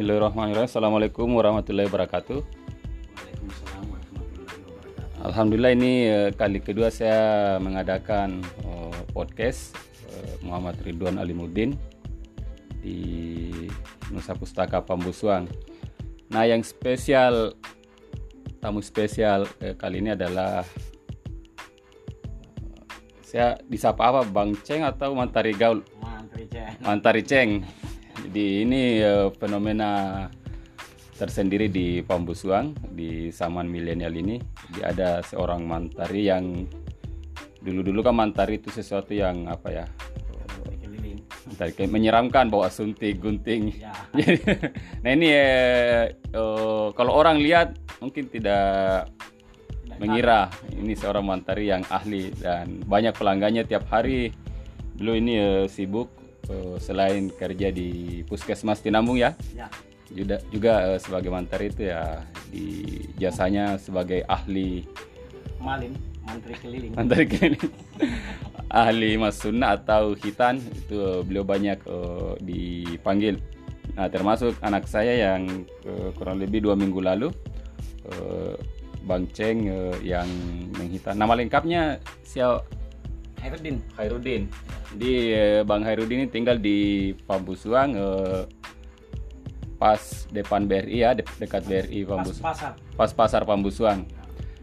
Bismillahirrahmanirrahim. Assalamualaikum warahmatullahi wabarakatuh. Waalaikumsalam warahmatullahi wabarakatuh. Alhamdulillah ini eh, kali kedua saya mengadakan eh, podcast eh, Muhammad Ridwan Alimuddin di Nusa Pustaka Pambusuang. Nah, yang spesial tamu spesial kali ini adalah saya disapa apa Bang Ceng atau Mantari Gaul? Mantri Ceng. Mantari Ceng. Jadi ini eh, fenomena tersendiri di Pambusuang di zaman milenial ini. Jadi ada seorang mantari yang dulu-dulu kan mantari itu sesuatu yang apa ya? Mantari kayak menyeramkan bawa suntik, gunting. Ya. nah ini eh, eh, kalau orang lihat mungkin tidak mengira ini seorang mantari yang ahli dan banyak pelanggannya tiap hari. Dulu ini eh, sibuk eh, selain kerja di Puskesmas Tinambung ya. Ya. juga juga eh, sebagai mantari itu ya di jasanya sebagai ahli Malin. Mantri keliling. mantari keliling ahli mas sunnah atau hitan itu eh, beliau banyak eh, dipanggil nah termasuk anak saya yang eh, kurang lebih dua minggu lalu eh, bang Ceng eh, yang menghitan nama lengkapnya siapa Herudin. Hairudin di eh, bang Hairudin ini tinggal di Pambusuang eh, pas depan BRI ya de- dekat BRI Pas Pambusuang pasar. pas pasar Pambusuang.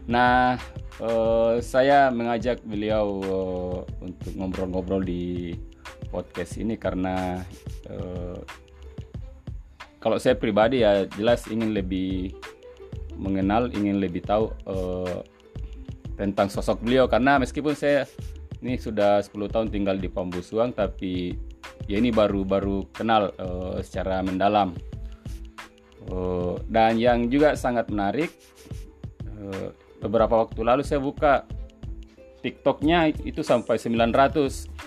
Nah, eh, saya mengajak beliau eh, untuk ngobrol-ngobrol di podcast ini karena eh, kalau saya pribadi ya jelas ingin lebih mengenal, ingin lebih tahu eh, tentang sosok beliau karena meskipun saya ini sudah 10 tahun tinggal di Pambusuang tapi ya ini baru-baru kenal eh, secara mendalam. Eh, dan yang juga sangat menarik eh, beberapa waktu lalu saya buka TikToknya itu sampai 900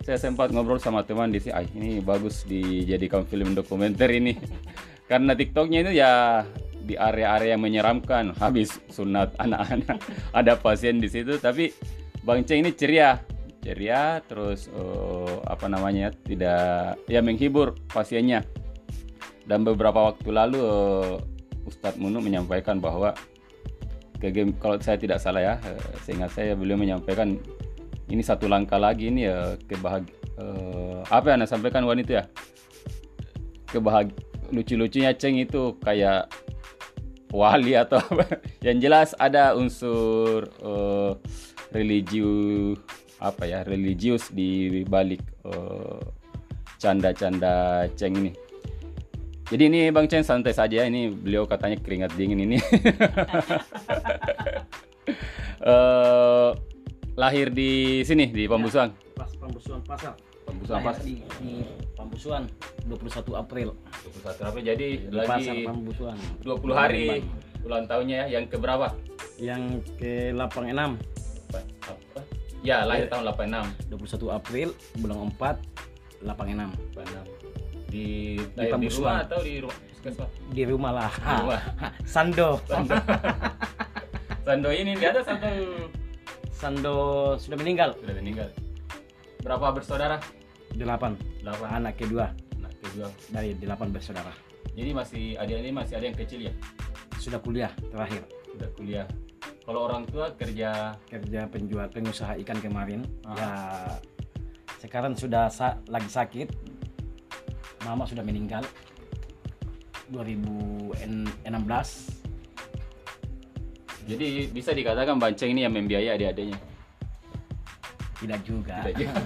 saya sempat ngobrol sama teman di sini ah ini bagus dijadikan film dokumenter ini. Karena TikToknya itu ya di area-area yang menyeramkan habis sunat anak-anak. Ada pasien di situ tapi Bang Ceng ini ceria. Ceria terus eh, apa namanya tidak ya menghibur pasiennya. Dan beberapa waktu lalu eh, Ustadz Munu menyampaikan bahwa ke kalau saya tidak salah ya eh, seingat saya beliau menyampaikan ini satu langkah lagi ini ya kebahag eh, apa yang anda sampaikan wanita ya? Kebahag lucu-lucunya Ceng itu kayak wali atau apa. Yang jelas ada unsur eh, religius apa ya religius di balik eh, canda-canda Ceng ini jadi ini Bang Chen santai saja ini beliau katanya keringat dingin ini. Eh, lahir di sini di Pambusuang. Pas pembusuan pasar. Pambusuang Lahir pas di, di Pambusuan 21 April. 21 April jadi Di pasar lagi Pambusuan. 20 hari ulang tahunnya ya yang keberapa? Yang ke 86 Apa? Apa? Ya lahir tahun 86. 21 April bulan 4 86 86. Di di Pambusuang. rumah atau di rumah di rumah lah. Di rumah. Sando. Sando. Sando ini dia ada Sando Sando sudah meninggal. sudah meninggal. Berapa bersaudara? 8 8 anak kedua anak kedua. dari 8 bersaudara. Jadi masih ada ini masih ada yang kecil ya? Sudah kuliah terakhir. Udah kuliah. Kalau orang tua kerja Kerja penjual pengusaha ikan kemarin. Ah. Ya sekarang sudah sa- lagi sakit. Mama sudah meninggal 2016. jadi bisa dikatakan Banceng ini yang membiayai adik-adiknya. Tidak juga. Tidak juga.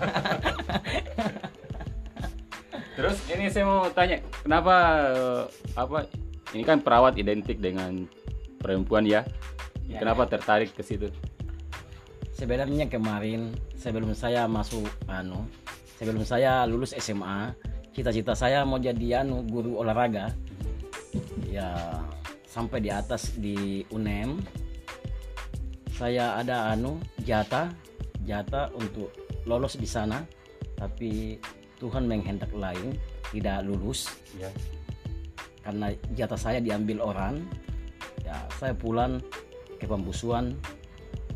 Terus ini saya mau tanya, kenapa eh, apa ini kan perawat identik dengan perempuan ya? Ya, kenapa tertarik ke situ? Sebenarnya kemarin sebelum saya masuk anu, sebelum saya lulus SMA, cita-cita saya mau jadi anu guru olahraga. Ya sampai di atas di UNEM saya ada anu jatah jatah untuk lolos di sana tapi Tuhan menghendak lain tidak lulus Ya. karena jatah saya diambil orang ya saya pulang ke pembusuan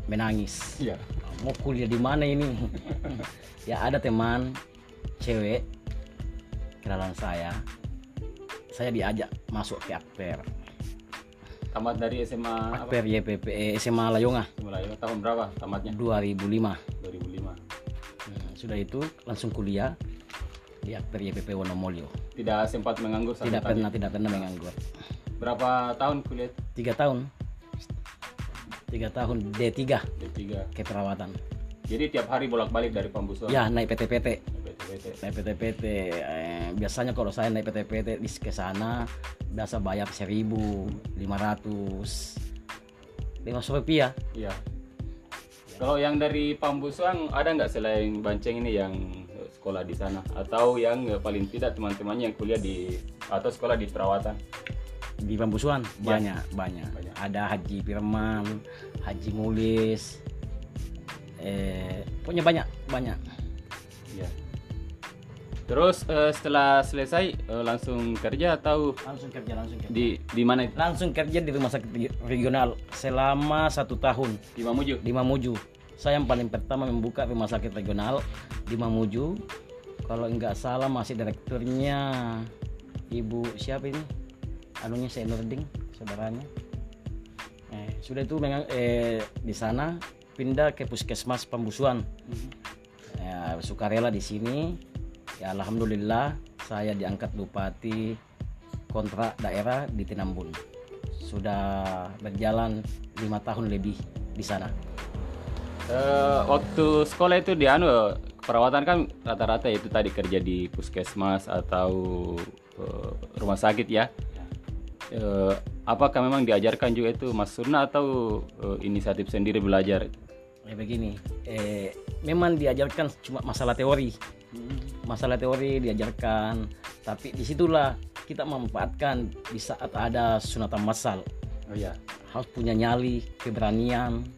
menangis. Iya. mau kuliah di mana ini? Ya ada teman cewek kenalan saya. Saya diajak masuk ke Akper. Tamat dari SMA apa? Akper YPP eh, SMA Layonga. Mulai tahun berapa tamatnya? 2005 2005 Hmm, sudah itu langsung kuliah di Akper YPP Wonomolio tidak sempat menganggur tidak tadi. pernah tidak pernah menganggur. Berapa tahun kuliah? Tiga tahun tiga tahun D3 D3 keperawatan jadi tiap hari bolak-balik dari Pambusuan ya naik PT-PT PT-PT. naik PT-PT eh, biasanya kalau saya naik PT-PT di ke sana biasa bayar 1500 500 rupiah. Iya. Kalau yang dari Pambusuang ada nggak selain Banceng ini yang sekolah di sana? Atau yang paling tidak teman-temannya yang kuliah di atau sekolah di perawatan? Di Pambusuan Ya. banyak, banyak Banyak. ada Haji Firman Haji Mulis eh punya banyak banyak Iya. Terus eh, setelah selesai eh, langsung kerja atau langsung kerja langsung kerja di di mana itu? langsung kerja di rumah sakit regi- regional selama satu tahun Di Mamuju. di Mamuju saya yang paling pertama membuka rumah sakit regional di Mamuju kalau nggak salah masih direkturnya ibu siapa ini anunya saya Nurding saudaranya. Eh, sudah itu memang eh, di sana pindah ke puskesmas pembusuan. Ya, sukarela di sini. Ya alhamdulillah saya diangkat bupati kontrak daerah di Tinambun. Sudah berjalan lima tahun lebih di sana. Eh, waktu sekolah itu di anu perawatan kan rata-rata itu tadi kerja di puskesmas atau eh, rumah sakit ya. Eh, apakah memang diajarkan juga itu Mas Surna atau eh, inisiatif sendiri belajar? ya begini eh, memang diajarkan cuma masalah teori masalah teori diajarkan tapi di situlah kita memanfaatkan di saat ada sunatan massal Oh ya. harus punya nyali keberanian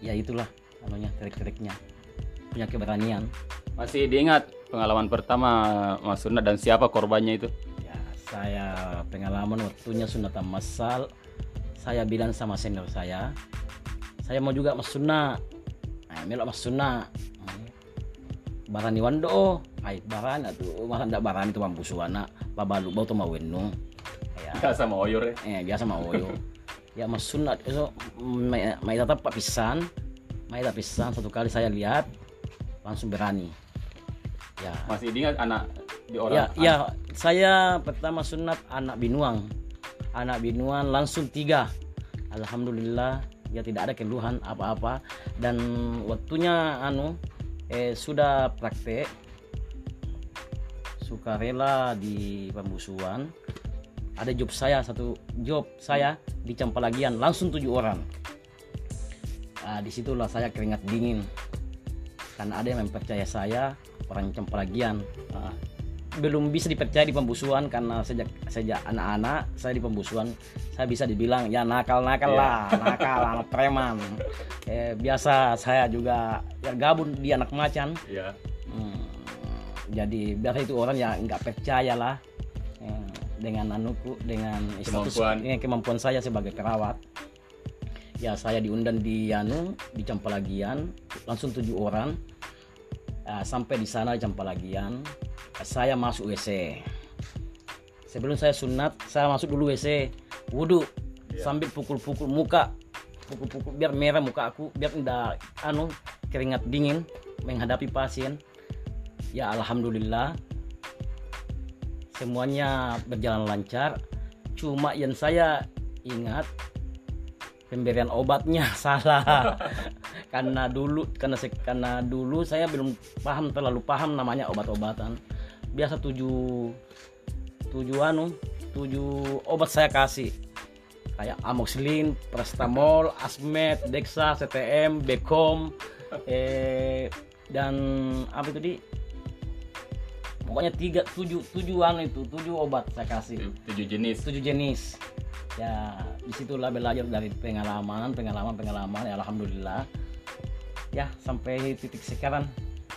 ya itulah anunya trik-triknya punya keberanian Masih diingat pengalaman pertama Mas Surna dan siapa korbannya itu? Ya saya pengalaman waktunya sunatan massal saya bilang sama senior saya saya mau juga mas sunna nah, melok mas sunna Hmm. barani wando ay baran atuh masa ndak barani itu mampu suana babalu bau tuh mau wenung ya. Ya sama Oyor ya. eh biasa mau yo ya mas sunat itu mai tetap pak pisan. Mai tetap pisan satu kali saya lihat langsung berani. Ya. Masih diingat anak di ya orang ya saya pertama sunat anak binuang. Anak binuang langsung tiga. Alhamdulillah ya tidak ada keluhan apa-apa. Dan waktunya anu eh, sudah praktek. Sukarela di pembusuan. Ada job saya satu job saya di Campalagian langsung tujuh orang. Nah, di situlah saya keringat dingin. Karena ada yang mempercaya saya orang Campalagian. Ah, belum bisa dipercaya di pembusuan karena sejak sejak anak-anak saya di pembusuan saya bisa dibilang ya nakal nakal Iya. lah nakal anak preman eh, biasa saya juga ya gabung di anak macan Iya. Hmm, jadi biasa itu orang yang nggak percaya lah eh, dengan anuku dengan status Kemampuan. eh, kemampuan saya sebagai perawat ya saya diundang di anu di Campalagian langsung tujuh orang Ah, sampai di sana di Campalagian saya masuk WC sebelum saya sunat saya masuk dulu WC wudhu Iya. sambil pukul-pukul muka. Pukul-pukul biar merah muka aku biar tidak anu keringat dingin menghadapi pasien. Ya alhamdulillah. Semuanya berjalan lancar. Cuma yang saya ingat pemberian obatnya salah. Karena dulu karena karena dulu saya belum paham terlalu paham namanya obat-obatan. Biasa tujuh tujuh anu tujuh obat saya kasih. Kayak amoxicillin, paracetamol, asmet, dexa, CTM, Becom, eh, dan apa itu di? Pokoknya tiga tujuh tujuh anu itu tujuh obat saya kasih. Tujuh jenis. tujuh jenis. Ya di situlah belajar dari pengalaman pengalaman pengalaman ya alhamdulillah ya sampai titik sekarang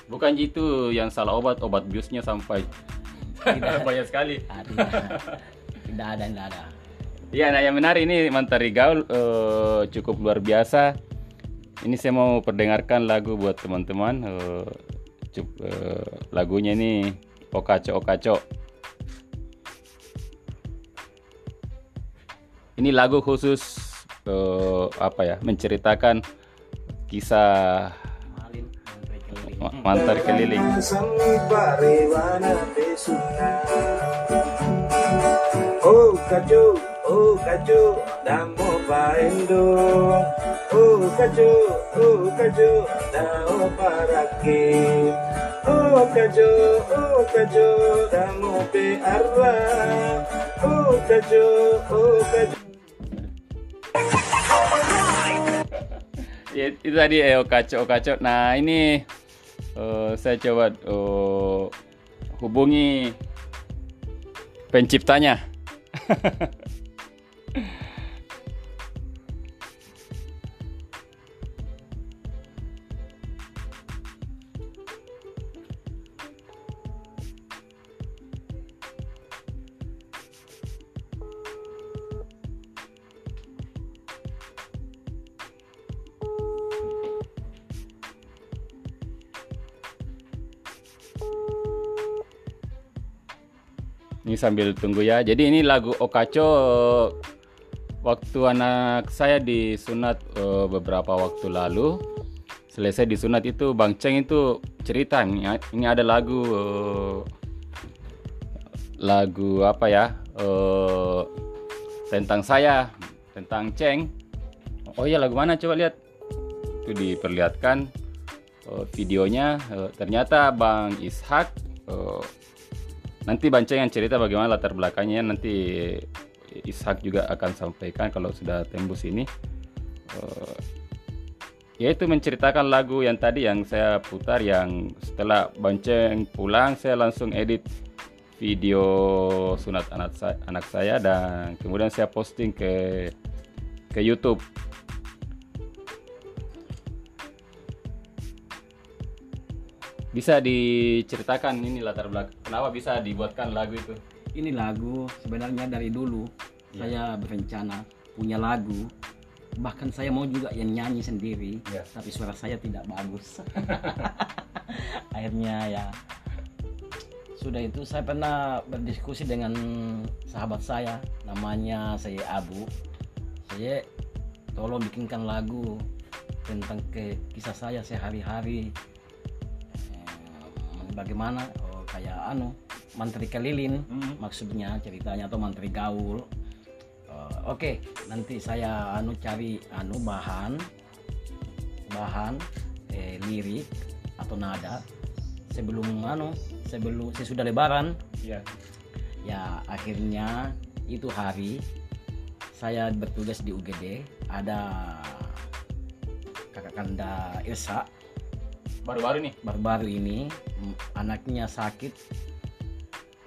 Bukan itu yang salah obat, obat biusnya sampai banyak sekali. ah, tidak, tidak ada tidak ada Iya, nah yang menarik ini Mantari Gaul eh, cukup luar biasa. Ini saya mau perdengarkan lagu buat teman-teman. cup- eh, lagunya ini Okaco Okaco. Ini lagu khusus eh, apa ya menceritakan kisah mantar keliling. Oh kacu, oh kacu, damo paendo Oh kacu, oh kacu, damo parake Oh kacu, oh kacu, damo pe arwa. Oh kacu, oh kacu Ya, itu tadi eh okaco okaco nah ini eh, saya coba eh, hubungi penciptanya Ini sambil tunggu ya. Jadi ini lagu Okaco waktu anak saya disunat eh, beberapa waktu lalu. Selesai disunat itu Bang Ceng itu cerita ini, ada lagu eh, lagu apa ya? eh, tentang saya, tentang Ceng. Oh iya lagu mana coba lihat. Itu diperlihatkan videonya ternyata Bang Ishak nanti Banceng yang cerita bagaimana latar belakangnya nanti Ishak juga akan sampaikan kalau sudah tembus ini. Eh, yaitu menceritakan lagu yang tadi yang saya putar yang setelah Banceng pulang saya langsung edit video sunat anak saya, anak saya dan kemudian saya posting ke ke YouTube bisa diceritakan ini latar belakang kenapa bisa dibuatkan lagu itu Ini lagu sebenarnya dari dulu Iya. saya berencana punya lagu. Bahkan saya mau juga yang nyanyi sendiri, Iya. tapi suara saya tidak bagus. Akhirnya ya sudah itu saya pernah berdiskusi dengan sahabat saya namanya saya Abu. Saya tolong bikinkan lagu tentang ke kisah saya sehari-hari Eh, bagaimana oh, kayak anu mantri kelilin Mhm. maksudnya ceritanya atau mantri gaul Eh, oke nanti saya anu cari anu bahan bahan eh, lirik atau nada sebelum anu sebelum sesudah lebaran Iya. ya akhirnya itu hari saya bertugas di UGD ada kakak kanda Ilsa baru-baru nih. Baru-baru ini mm, anaknya sakit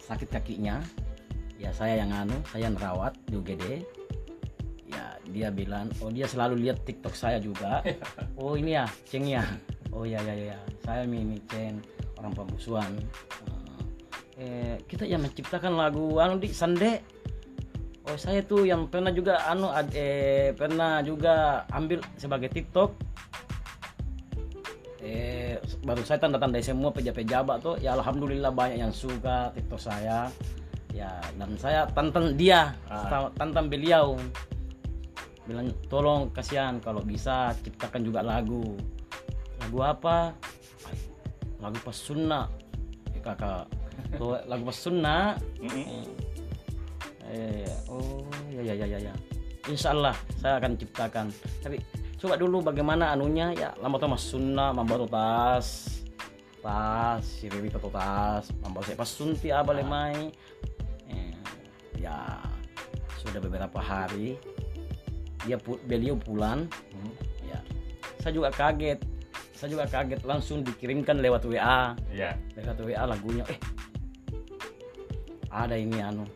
sakit kakinya. Ya saya yang anu saya yang rawat di UGD ya dia bilang oh dia selalu lihat TikTok saya juga. Oh ini ya Ceng ya? Oh ya ya ya. Saya ini Ceng orang pembusuan eh, kita yang menciptakan lagu anu di Sande. Oh saya tuh yang pernah juga anu eh, pernah juga ambil sebagai TikTok eh baru saya tanda tanda semua pejabat-pejabat tuh ya alhamdulillah banyak yang suka TikTok saya. Ya dan saya tantang dia Ah. tantang beliau. Bilang tolong kasihan kalau bisa ciptakan juga lagu. Lagu apa? Lagu pas sunnah eh, kakak Tuh, lagu pas sunnah eh, oh ya ya ya ya ya. Insya Allah saya akan ciptakan. Tapi coba dulu bagaimana anunya. Ya lama tuh mas sunnah membawa tas. Tas siriri atau tas. Membawa saya pas sunti apa lemai eh, ya sudah beberapa hari. Dia pu- beliau pulang. Mhm. ya saya juga kaget. Saya juga kaget. Langsung dikirimkan lewat WA Iya. lewat WA lagunya. Eh ada ini anu.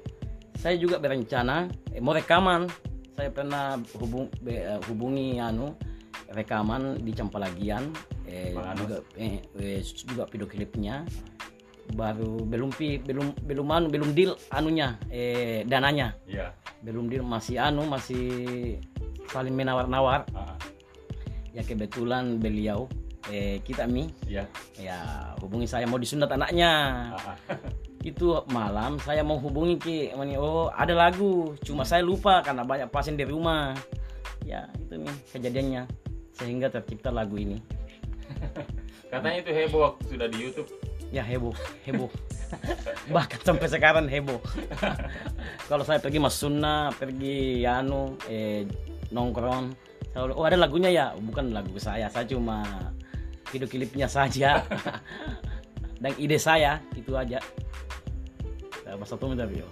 Saya juga berencana eh, mau rekaman saya pernah hubung, be- eh, hubungi anu rekaman di Campalagian eh, juga eh, eh, juga video klipnya. Baru belum pi belum belum anu belum deal anunya eh dananya. Iya. belum deal masih anu masih saling menawar-nawar. Ah, ya kebetulan beliau eh kita mi. Iya. ya hubungi saya mau disunat anaknya. Ah, ah. itu malam saya mau hubungi ki. Mani, oh ada lagu. Cuma saya lupa karena banyak pasien di rumah. Ya itu nih kejadiannya. Sehingga tercipta lagu ini. Katanya itu heboh waktu sudah di YouTube. ya heboh heboh. Bahkan sampai sekarang heboh. Kalau saya pergi mas Sunda pergi anu eh, nongkrong selalu oh ada lagunya ya? Bukan lagu saya saya cuma video klipnya saja dan ide saya itu aja Mas Satu minta video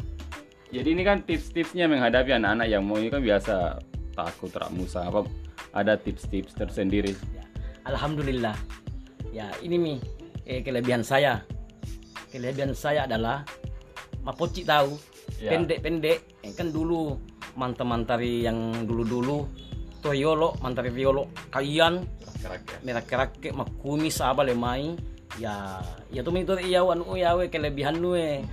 Jadi ini kan tips-tipsnya menghadapi anak-anak yang mau ini kan biasa takut rak musa apa ada tips-tips tersendiri. ya. Alhamdulillah ya ini nih eh, kelebihan saya kelebihan saya adalah Mapoci tahu Ya. pendek-pendek Eh, kan dulu mantan-mantari yang dulu-dulu Toyolo mantari kalian Kerak ya. merah kerak makumis apa lemai ya ya tuh itu iya anu ya we kelebihan nu eh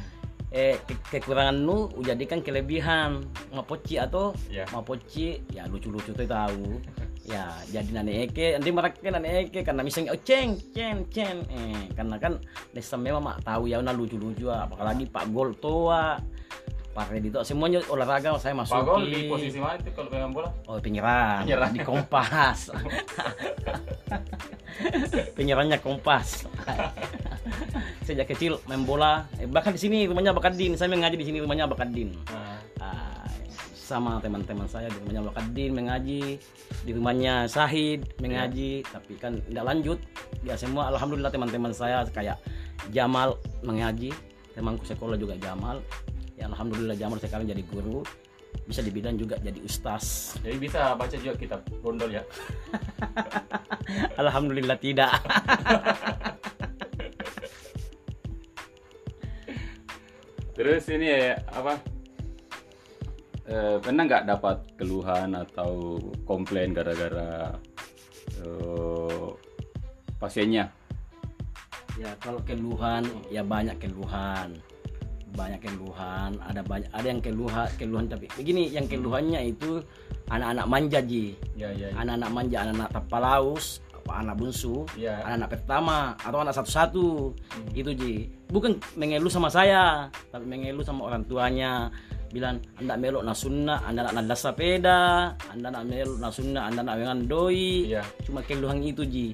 eh ke- kekurangan nu jadikan kelebihan. Mapoci atau Ya. mapoci ya lucu-lucu tuh tahu ya jadi nane eke nanti mereka nane eke karena misalnya oh, ceng ceng ceng. Eh karena kan desa memang mak tahu ya nah lucu-lucu apalagi Pak Gol tua Pak Redi itu semuanya olahraga saya Gol di posisi mana itu kalau pegang bola? Oh penyerang, Penyerang. di Kompas. Penyerangnya Kompas. Sejak kecil main bola, eh, bahkan di sini rumahnya Bakadin. Saya mengaji di sini rumahnya Bakadin. Ah, sama teman-teman saya di rumahnya Bakadin mengaji, di rumahnya Sahid mengaji, tapi kan tidak lanjut. Ya semua alhamdulillah teman-teman saya kayak Jamal mengaji, temanku sekolah juga Jamal. Ya alhamdulillah Jamal sekarang jadi guru. Bisa dibilang juga jadi ustaz. Jadi bisa baca juga kitab bondol ya. Alhamdulillah tidak. Terus ini ya apa? Eh, pernah nggak dapat keluhan atau komplain gara-gara eh, pasiennya? ya kalau keluhan ya banyak keluhan. Banyak keluhan, ada banyak ada yang keluhan keluhan tapi begini yang keluhannya itu anak-anak manja ji. Ya ya. Anak-anak manja, anak-anak tapalaus, apa anak bungsu, Ya. anak-anak pertama atau anak satu-satu. Itu ji. Bukan mengeluh sama saya, tapi mengeluh sama orang tuanya. Bilang anda melok na sunnah, anda nak nada sepeda, anda nak melok na sunnah, anda nak dengan doi. Iya. cuma keluhan itu ji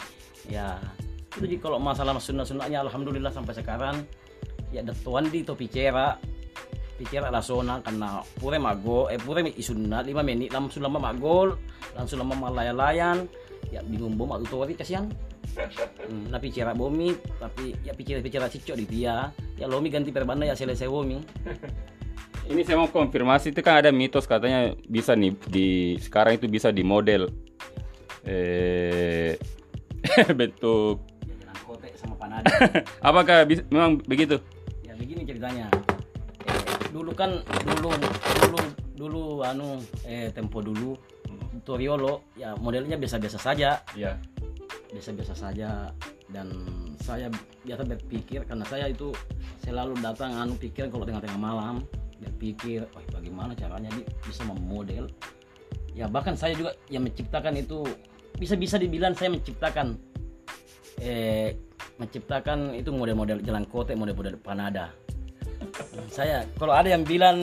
ya itu ji kalau masalah sunnah sunnahnya alhamdulillah sampai sekarang ya ada tuan di topi cera picara rasona karena pure mago eh pure isunna lima menit langsung lama magol langsung lama malaya-layan ya bingung bom atau tori kasihan. Hmm, tapi picara bomi tapi ya picara cicok di dia. Ya lomi ganti perbanda ya selesai bomi. Ini saya mau konfirmasi itu kan ada mitos katanya bisa nih di sekarang itu bisa di model eh bentuk. Kotek sama panada apakah bis- memang begitu? Ya begini ceritanya. Eh, dulu kan dulu dulu dulu anu eh tempo dulu Toriolo ya modelnya biasa-biasa saja. Iya. biasa-biasa saja. Dan saya biasa berpikir karena saya itu selalu datang anu pikir kalau tengah-tengah malam berpikir wah bagaimana caranya bisa memodel? Ya bahkan saya juga yang menciptakan itu bisa-bisa dibilang saya menciptakan eh menciptakan itu model-model jalan kote model-model panada. Saya kalau ada yang bilang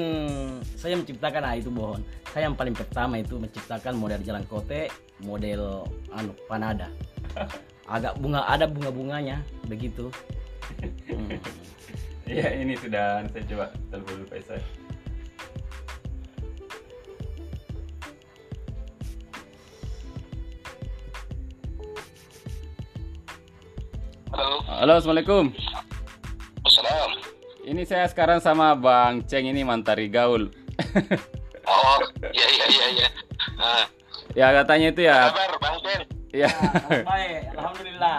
saya menciptakan ah itu bohong. Saya yang paling pertama itu menciptakan model jalan kote model anu panada. Agak bunga ada bunga-bunganya begitu. Hmm. Ini sudah saya coba telepon dulu Halo, Assalamualaikum. Assalam. Ini saya sekarang sama Bang Ceng ini Mantari Gaul. Oh, iya iya iya iya. Nah, ya katanya itu ya. kabar Bang Ken? Ya. baik alhamdulillah.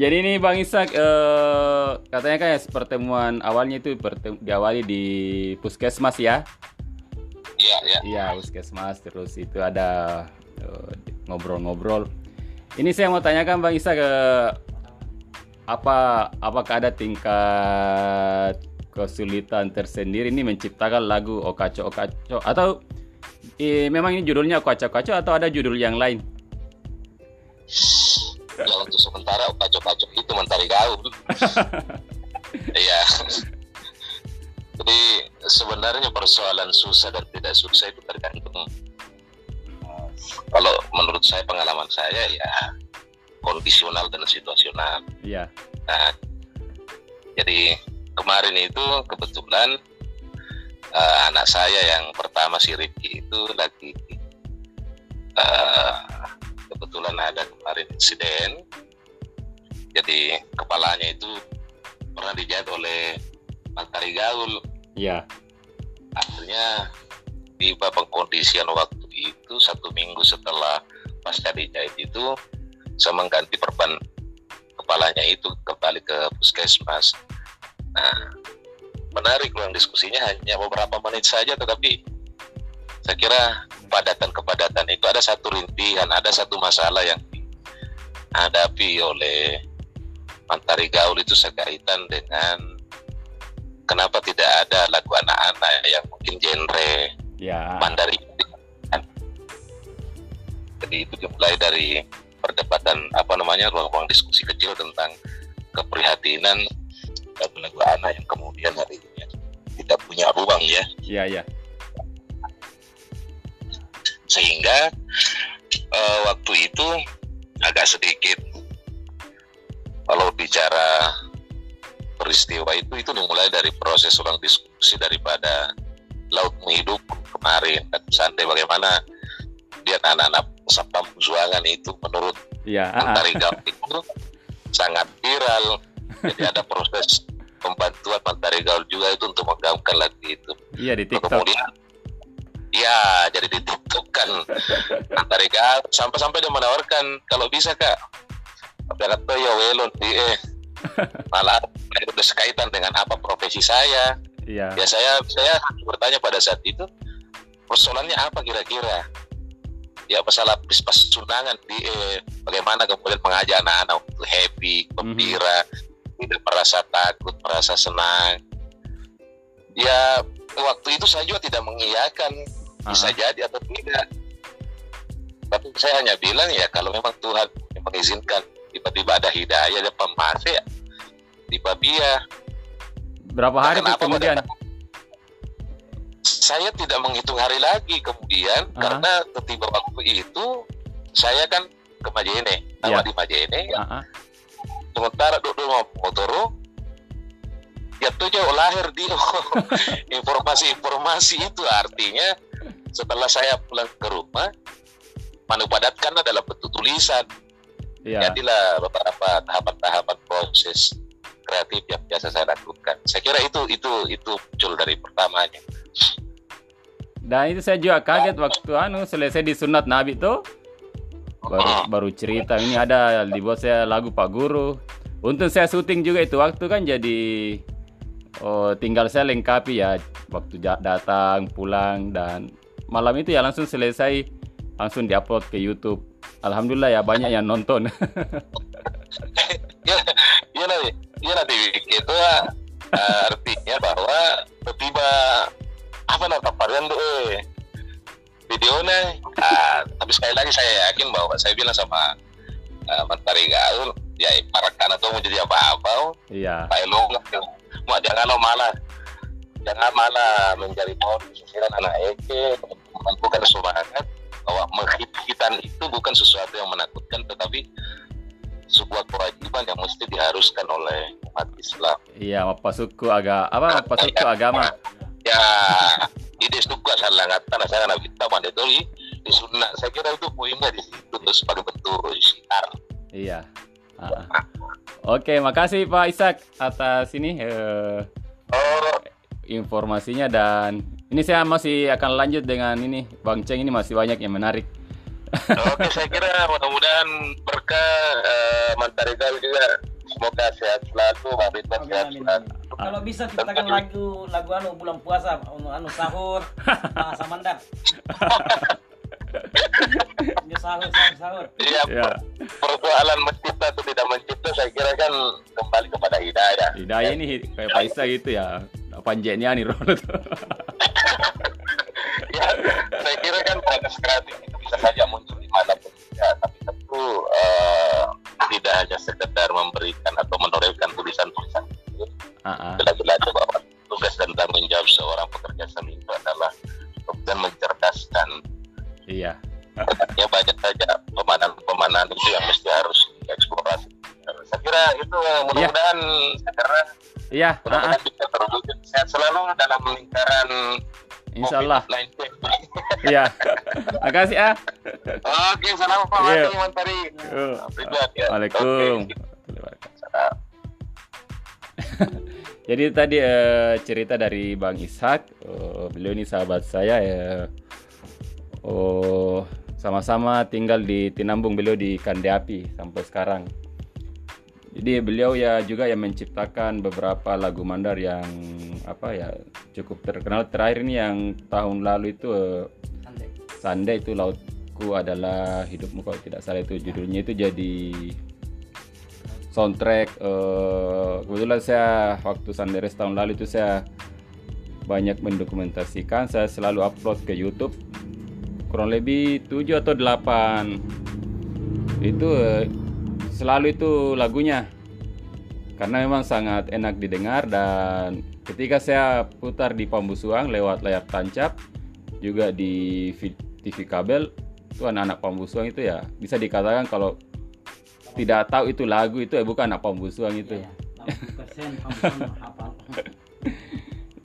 Jadi ini Bang Isak eh, katanya kan ya pertemuan awalnya itu pertem- diawali di puskesmas ya. Iya iya. Iya, puskesmas terus itu ada eh, ngobrol-ngobrol. Ini saya mau tanyakan Bang Isa ke apa apakah ada tingkat kesulitan tersendiri ini menciptakan lagu Okaco Okaco atau eh, memang ini judulnya Okaco Okaco atau ada judul yang lain? Ya untuk sementara Okaco Okaco itu mentari gaul. Iya. Jadi sebenarnya persoalan susah dan tidak susah itu tergantung kalau menurut saya pengalaman saya ya kondisional dan situasional. Iya. Nah, jadi kemarin itu kebetulan eh, anak saya yang pertama si Rifki itu lagi eh, kebetulan ada kemarin insiden. Jadi kepalanya itu pernah dijahit oleh Mantari Gaul Iya. akhirnya tiba pengkondisian waktu satu minggu setelah pasca dijahit itu saya mengganti perban kepalanya itu kembali ke puskesmas nah menarik ruang diskusinya hanya beberapa menit saja tetapi saya kira kepadatan-kepadatan itu ada satu rintihan ada satu masalah yang dihadapi oleh Mantari Gaul itu sekaitan dengan kenapa tidak ada lagu anak-anak yang mungkin genre Ya. Mandarin. Jadi itu dimulai dari perdebatan apa namanya ruang-ruang diskusi kecil tentang keprihatinan lagu-lagu anak yang kemudian hari ini tidak punya ruang ya Iya, iya. sehingga eh, waktu itu agak sedikit kalau bicara peristiwa itu itu dimulai dari proses ruang diskusi daripada laut hidup kemarin dan santai bagaimana dia anak-anak Sabta Perjuangan itu menurut Iya, ah, ah. Mentari Gaul itu sangat viral. Jadi ada proses pembantuan Mentari Gaul juga itu untuk menggaungkan lagu itu. Iya di Nah, TikTok. kemudian ya jadi di TikTok kan. Gaul sampai-sampai dia menawarkan kalau bisa kak. Tapi kata ya welon di eh. Malah itu berkaitan dengan apa profesi saya. Iya. ya saya saya bertanya pada saat itu persoalannya apa kira-kira ya masalah pas pas undangan di eh, bagaimana kemudian mengajak anak-anak untuk happy gembira tidak merasa takut merasa senang. Ya waktu itu saya juga tidak mengiyakan bisa Ah, ah. jadi atau tidak. Tapi saya hanya bilang ya kalau memang Tuhan yang mengizinkan tiba-tiba ada hidayah ada pemase ya tiba-tiba Berapa hari kemudian? pada- saya tidak menghitung hari lagi kemudian Ah. karena ketiba waktu itu saya kan ke Majene, tahu Ya. di Majene, Ah, ah. sementara duduk mau motor, ya tuh jauh lahir dia informasi-informasi itu artinya setelah saya pulang ke rumah padatkan dalam bentuk tulisan Iya. jadilah beberapa tahapan-tahapan proses kreatif yang biasa saya lakukan saya kira itu itu itu muncul dari pertamanya Dan itu saya juga kaget waktu anu selesai disunat Nabi tuh baru baru cerita ini ada dibuat saya lagu Pak Guru. Untung saya syuting juga itu waktu kan jadi oh, tinggal saya lengkapi ya waktu datang pulang dan malam itu ya langsung selesai langsung diupload ke YouTube. Alhamdulillah ya banyak yang nonton. ya ya nanti ya nanti itu eh, artinya bahwa tiba apa namanya varian tuh eh? Videonya ah, tapi sekali lagi saya yakin bahwa saya bilang sama uh, Gaul ya parakan atau mau jadi apa-apa Iya. Pak Elong mau jangan lo malah. Jangan malah menjadi pohon sisiran anak Eke bukan semangat bahwa menghit-hitan itu bukan sesuatu yang menakutkan tetapi sebuah kewajiban yang mesti diharuskan oleh umat Islam. Iya, apa suku aga apa apa suku agama. Ya ide suku salah kata saya nak kita mandatory di sunnah saya kira itu poinnya di situ terus sebagai bentuk syiar Iya. Ah. Oke, makasih Pak Ishak atas ini eh, oh informasinya dan ini saya masih akan lanjut dengan ini Bang Ceng ini masih banyak yang menarik. Oke, saya kira mudah-mudahan berkah uh, Mantari Gaul juga semoga sehat selalu, Bang Ridwan sehat amin. selalu. Kalau bisa ciptakan lagu lagu anu bulan puasa anu, anu sahur bahasa Mandar. Ini sahur sahur sahur. Iya, Ya, persoalan mencipta atau tidak mencipta saya kira kan kembali kepada hidayah. hidayah ini kayak Pak Ishak gitu ya. Panjeknya nih Ron. Ya, saya kira kan proses kreatif itu bisa saja muncul di mana pun ya, tapi tentu eh, tidak hanya sekedar memberikan atau menorehkan tulisan-tulisan uh-uh. bila-bila bahwa tugas dan tanggung jawab seorang pekerja seni itu adalah dan mencerdaskan iya artinya banyak saja pemanan-pemanan itu yang mesti harus dieksplorasi saya kira itu eh, iya. mudah-mudahan yeah. saya iya mudah uh-uh. bisa terwujud sehat selalu dalam lingkaran Insya Allah. Iya. Makasih ya. Oke, salam Pak Iya. Mati Mantari. Waalaikumsalam. Jadi tadi eh, cerita dari Bang Ishak, eh, beliau ini sahabat saya ya. Oh, sama-sama tinggal di Tinambung, beliau di Kandiapi sampai sekarang. Jadi beliau ya juga yang menciptakan beberapa lagu mandar yang apa ya cukup terkenal. Terakhir ini yang tahun lalu itu eh, Sande itu lautku adalah hidupmu kalau tidak salah itu judulnya. Itu jadi soundtrack eh, kebetulan saya waktu Sanderes tahun lalu itu saya banyak mendokumentasikan. Saya selalu upload ke YouTube kurang lebih 7 atau 8 itu eh, selalu itu lagunya. Karena memang sangat enak didengar dan ketika saya putar di Pambusuang lewat layar tancap juga di TV kabel itu anak-anak Pambusuang itu ya bisa dikatakan kalau tidak tahu itu lagu itu ya bukan anak Pambusuang itu Iya, iya. 80% pembusuan hafal.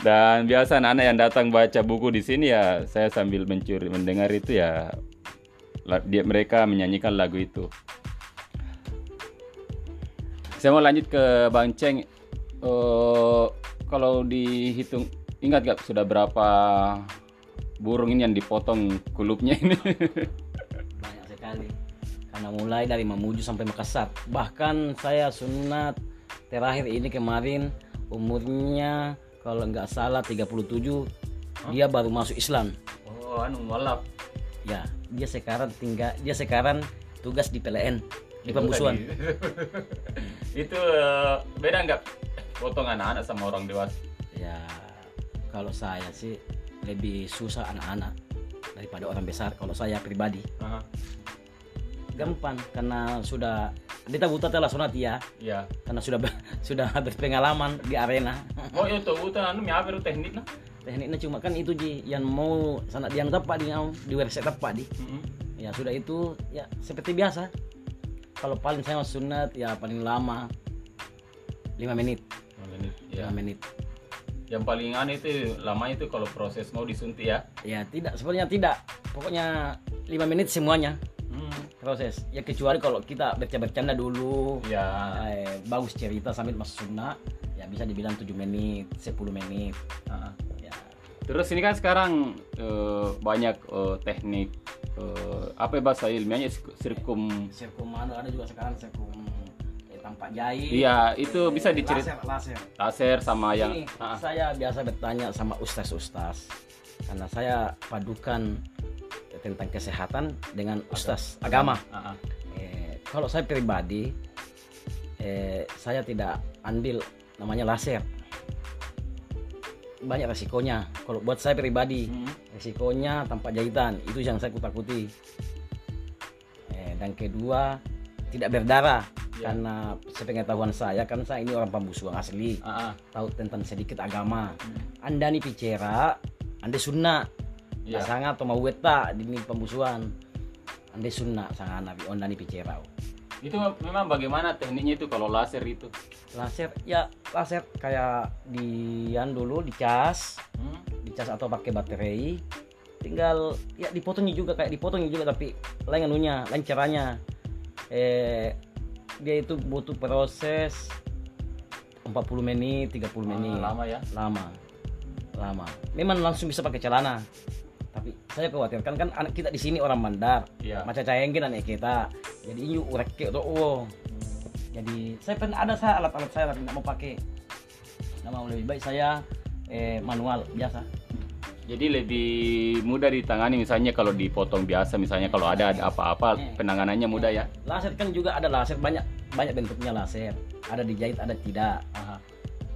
dan biasa anak-anak yang datang baca buku di sini ya saya sambil mencuri mendengar itu ya dia mereka menyanyikan lagu itu saya mau lanjut ke Bang Ceng Eh, kalau dihitung ingat gak sudah berapa burung ini yang dipotong kulupnya ini. Banyak sekali. Karena mulai dari Mamuju sampai Makassar. Bahkan saya sunat terakhir ini kemarin umurnya kalau nggak salah 37 dia baru masuk Islam. Oh anu walap ya dia sekarang tinggal dia sekarang tugas di PLN di pembusuan. itu eh, beda nggak? Potong anak-anak sama orang dewasa? Ya kalau saya sih lebih susah anak-anak daripada orang besar kalau saya pribadi. Gampang karena sudah kita buta telah sunat ya Iya. karena sudah sudah berpengalaman di arena. Oh itu udah anu miaberu teknik nah. tekniknya? Cuma kan itu ji yang mau sana yang tepat di di website tepat di ya sudah itu ya seperti biasa. Kalau paling saya sunat ya paling lama 5 menit. Ya. 5 menit Yang paling aneh itu lama itu kalau proses mau disuntik ya. ya tidak. Sebenarnya tidak. Pokoknya 5 menit semuanya Hmm. proses. Ya kecuali kalau kita bercanda-bercanda dulu. Ya. eh, bagus cerita sambil masuk sunnah ya bisa dibilang 7 menit 10 menit. Ah. ya. Terus ini kan sekarang eh, banyak eh, teknik eh, apa ya bahasa ilmiahnya? Sirk- sirkum. Sirkum mana ada juga sekarang sirkum tampak jahit Iya, itu bisa Eh, dicerit- laser, laser. laser sama yang Ini, ah, saya biasa bertanya sama ustaz-ustaz karena saya padukan tentang kesehatan dengan ustaz agama. ah, ah. Eh, kalau saya pribadi, eh, saya tidak ambil namanya laser. Banyak resikonya. Kalau buat saya pribadi, Hmm. resikonya tanpa jahitan itu yang saya kutakuti. Eh, dan kedua, tidak berdarah. Ya. Karena sepengetahuan saya kan saya ini orang pembusuang asli Ah, ah. tahu tentang sedikit agama. Hmm. Anda nih bicara, Anda sunnah. Ya. Sangat atau mau weta di pembusuan. Anda sunnah sangat nabi Anda nih bicara. Itu memang bagaimana tekniknya itu kalau laser itu? Laser ya laser kayak di yang dulu dicas, Hmm. dicas atau pakai baterai. Tinggal ya dipotongnya juga kayak dipotongnya juga tapi lain anunya, lain caranya. Eh dia itu butuh proses 40 menit, 30 menit. Ah, lama ya. lama. Lama. Memang langsung bisa pakai celana. Tapi saya khawatirkan kan anak kita di sini orang mandar. Iya. macam cayengin anak kita. Jadi yuk urek atau oh. Jadi saya pernah ada saya alat-alat saya tapi nggak mau pakai. Nggak mau lebih baik saya eh, manual biasa Jadi lebih mudah ditangani misalnya kalau dipotong biasa misalnya kalau ada ada apa-apa penanganannya mudah ya. laser kan juga ada laser banyak banyak bentuknya laser ada dijahit ada tidak Aha.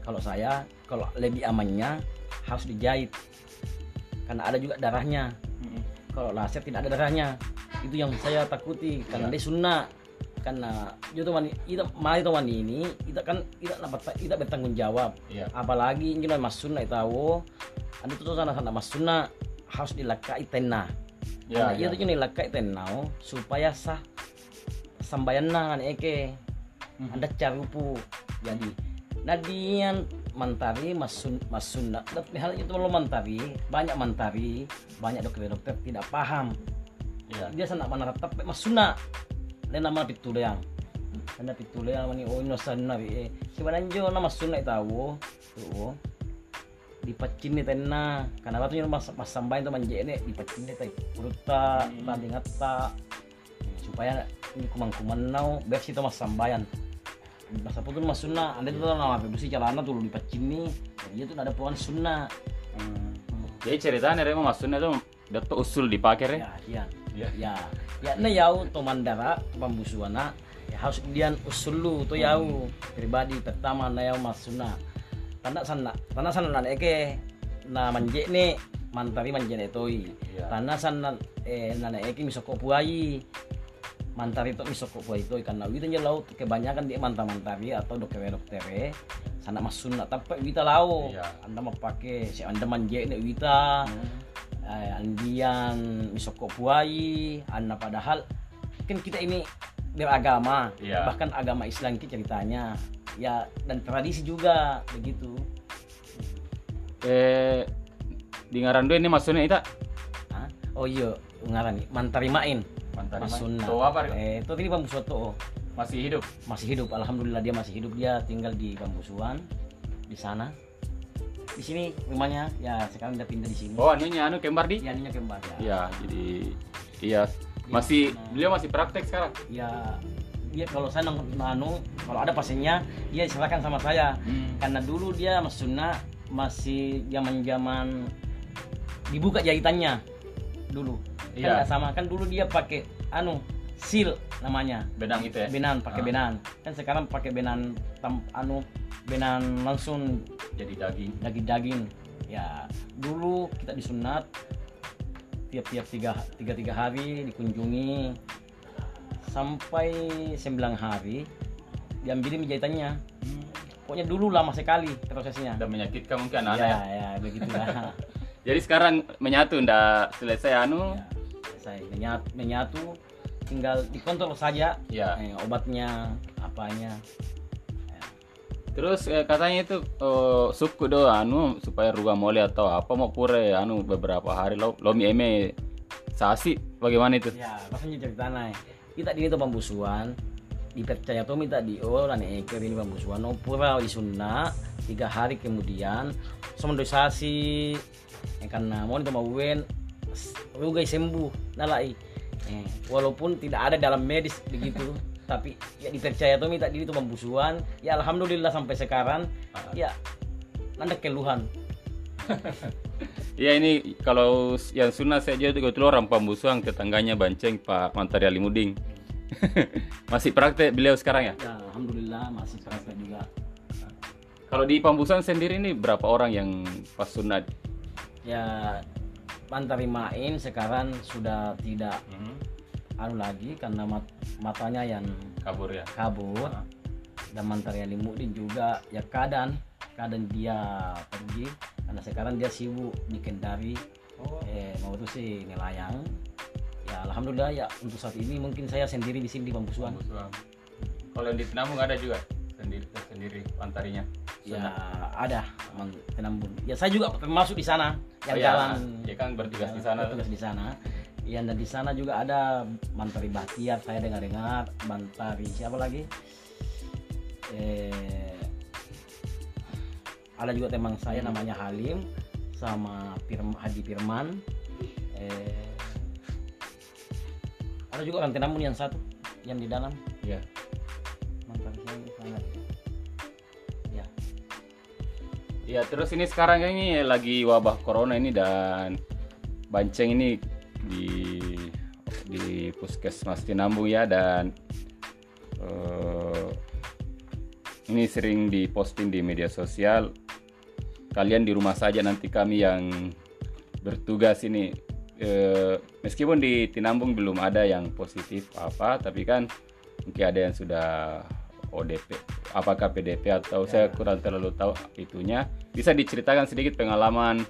kalau saya kalau lebih amannya harus dijahit karena ada juga darahnya Hmm. kalau laser tidak ada darahnya itu yang saya takuti karena Iya. dia sunnah karena itu mani itu mari itu mani ini kita kan tidak dapat tidak bertanggung jawab. Iya. apalagi ini mas sunnah itu tahu anda tuh sana sana mas sunnah harus dilakai tenah Ya, ya. itu ini lakai tenau supaya sah sambayan nangan eke ada carupu jadi Nadian mantari masun masunda tapi hal itu lo mantari banyak mantari banyak dokter-dokter tidak paham. Iya. dia sana mana tapi masuna nama pituleang. Anda pituleang mani oh ino sana eh sebenarnya nama masuna tahu tuh di pacin ni tena karena waktu mas mas sambayan tu manje ni di pacin ni tay puruta tanding atta supaya ini kumang kumanau biar situ mas sambayan masa pun mas sunna anda tu nama bersih celana tuh di pacin ni dia tuh ada pohon sunna. Hmm. Jadi ceritanya Remo maksudnya tuh dato usul dipakai ya? ya iya Iya. ya. Ya na yau to mandara pambusuana. Ya harus dian usulu to yau. Pribadi pertama na yau masuna. Tanda sana tanda sana na eke na manje ne mantari manje ne toi Iya. tanda sana eh na eke misoko puai. Mantari to misoko puai toi. Karena wita nya laut kebanyakan di manta mantari atau dokter dokter sana masuna tapi wita lau. Iya. anda mau pakai si anda manje ne wita eh, andian misoko puai anda padahal kan kita ini beragama Iya. bahkan agama Islam itu ceritanya ya dan tradisi juga begitu Eh, di Ngarandu ini maksudnya itu oh iya ngaran mantarimain Mantari Masuna. Tuh apa? Eh itu tadi Bambusoto Masih hidup. masih hidup alhamdulillah dia masih hidup dia tinggal di Bambusuan di sana di sini rumahnya ya sekarang udah pindah di sini Oh, anunya anu kembar di? ya ininya kembar ya Iya, jadi iya masih beliau masih praktek sekarang. ya dia kalau saya anu kalau ada pasiennya dia serahkan sama saya Hmm. karena dulu dia maksudnya masih zaman zaman dibuka jahitannya dulu kan Iya. nggak sama kan dulu dia pakai anu seal namanya. Benang itu ya. benan pakai Ah. benan kan sekarang pakai benan tam, anu benan langsung. Jadi daging. daging daging. Ya dulu kita disunat tiap-tiap tiga, tiga tiga hari dikunjungi. Sampai sembilan hari diambilin jahitannya pokoknya dulu lama sekali prosesnya. Udah menyakitkan mungkin ya anak ya. ya begitulah. Jadi sekarang menyatu ndak? Selesai anu. ya, saya menyatu, menyatu tinggal dikontrol saja Ya. eh, obatnya apanya. Terus eh, katanya itu eh, suku do anu supaya ruga mole atau apa mau pure anu beberapa hari lo lo mi eme sasi bagaimana itu? ya rasanya cerita naik. Kita di itu pembusuan dipercaya tuh minta di oh dan eker ini pembusuan. No pura di sunna tiga hari kemudian somendosasi eh, karena mau itu mau wen rugai sembuh nalai eh, walaupun tidak ada dalam medis begitu tapi ya dipercaya tuh minta di itu pembusuan ya alhamdulillah sampai sekarang Ah. ya nanda keluhan Iya ini kalau yang sunnah saja itu kebetulan orang pembusuan tetangganya Banceng Pak Mantari Alimuding. Masih praktek beliau sekarang ya? ya alhamdulillah masih kerasa juga Kalau di pembusuan sendiri ini berapa orang yang pas sunat? ya Mantari Main sekarang sudah tidak Hmm, anu lagi karena mat- matanya yang kabur ya. kabur Ah. dan Mantari Alimudin juga ya keadaan keadaan dia pergi karena sekarang dia sibuk di Kendari Oh. eh mau itu sih nelayang ya alhamdulillah ya untuk saat ini mungkin saya sendiri di sini di Pembusuan. Kalau yang di Tenambung ada juga sendiri sendiri Mantarinya. ya ada teman penambun ya saya juga termasuk di sana yang Oh, ya. jalan Ya kan bertugas di sana. bertugas di sana ya dan di sana juga ada Mantari Bahtiar saya dengar-dengar Mantari siapa lagi eh ada juga teman saya Hmm. namanya Halim sama Firm, Hadi Firman eh ada juga kan tenamun yang satu yang di dalam Iya. Mantari saya sangat ya. Ya terus ini sekarang ini lagi wabah corona ini dan Banceng ini di di puskesmas Tinambung ya dan eh, ini sering diposting di media sosial. Kalian di rumah saja nanti kami yang bertugas ini. Eh, meskipun di Tinambung belum ada yang positif apa tapi kan mungkin ada yang sudah ODP apakah PDP atau saya kurang terlalu tahu itunya. Bisa diceritakan sedikit pengalaman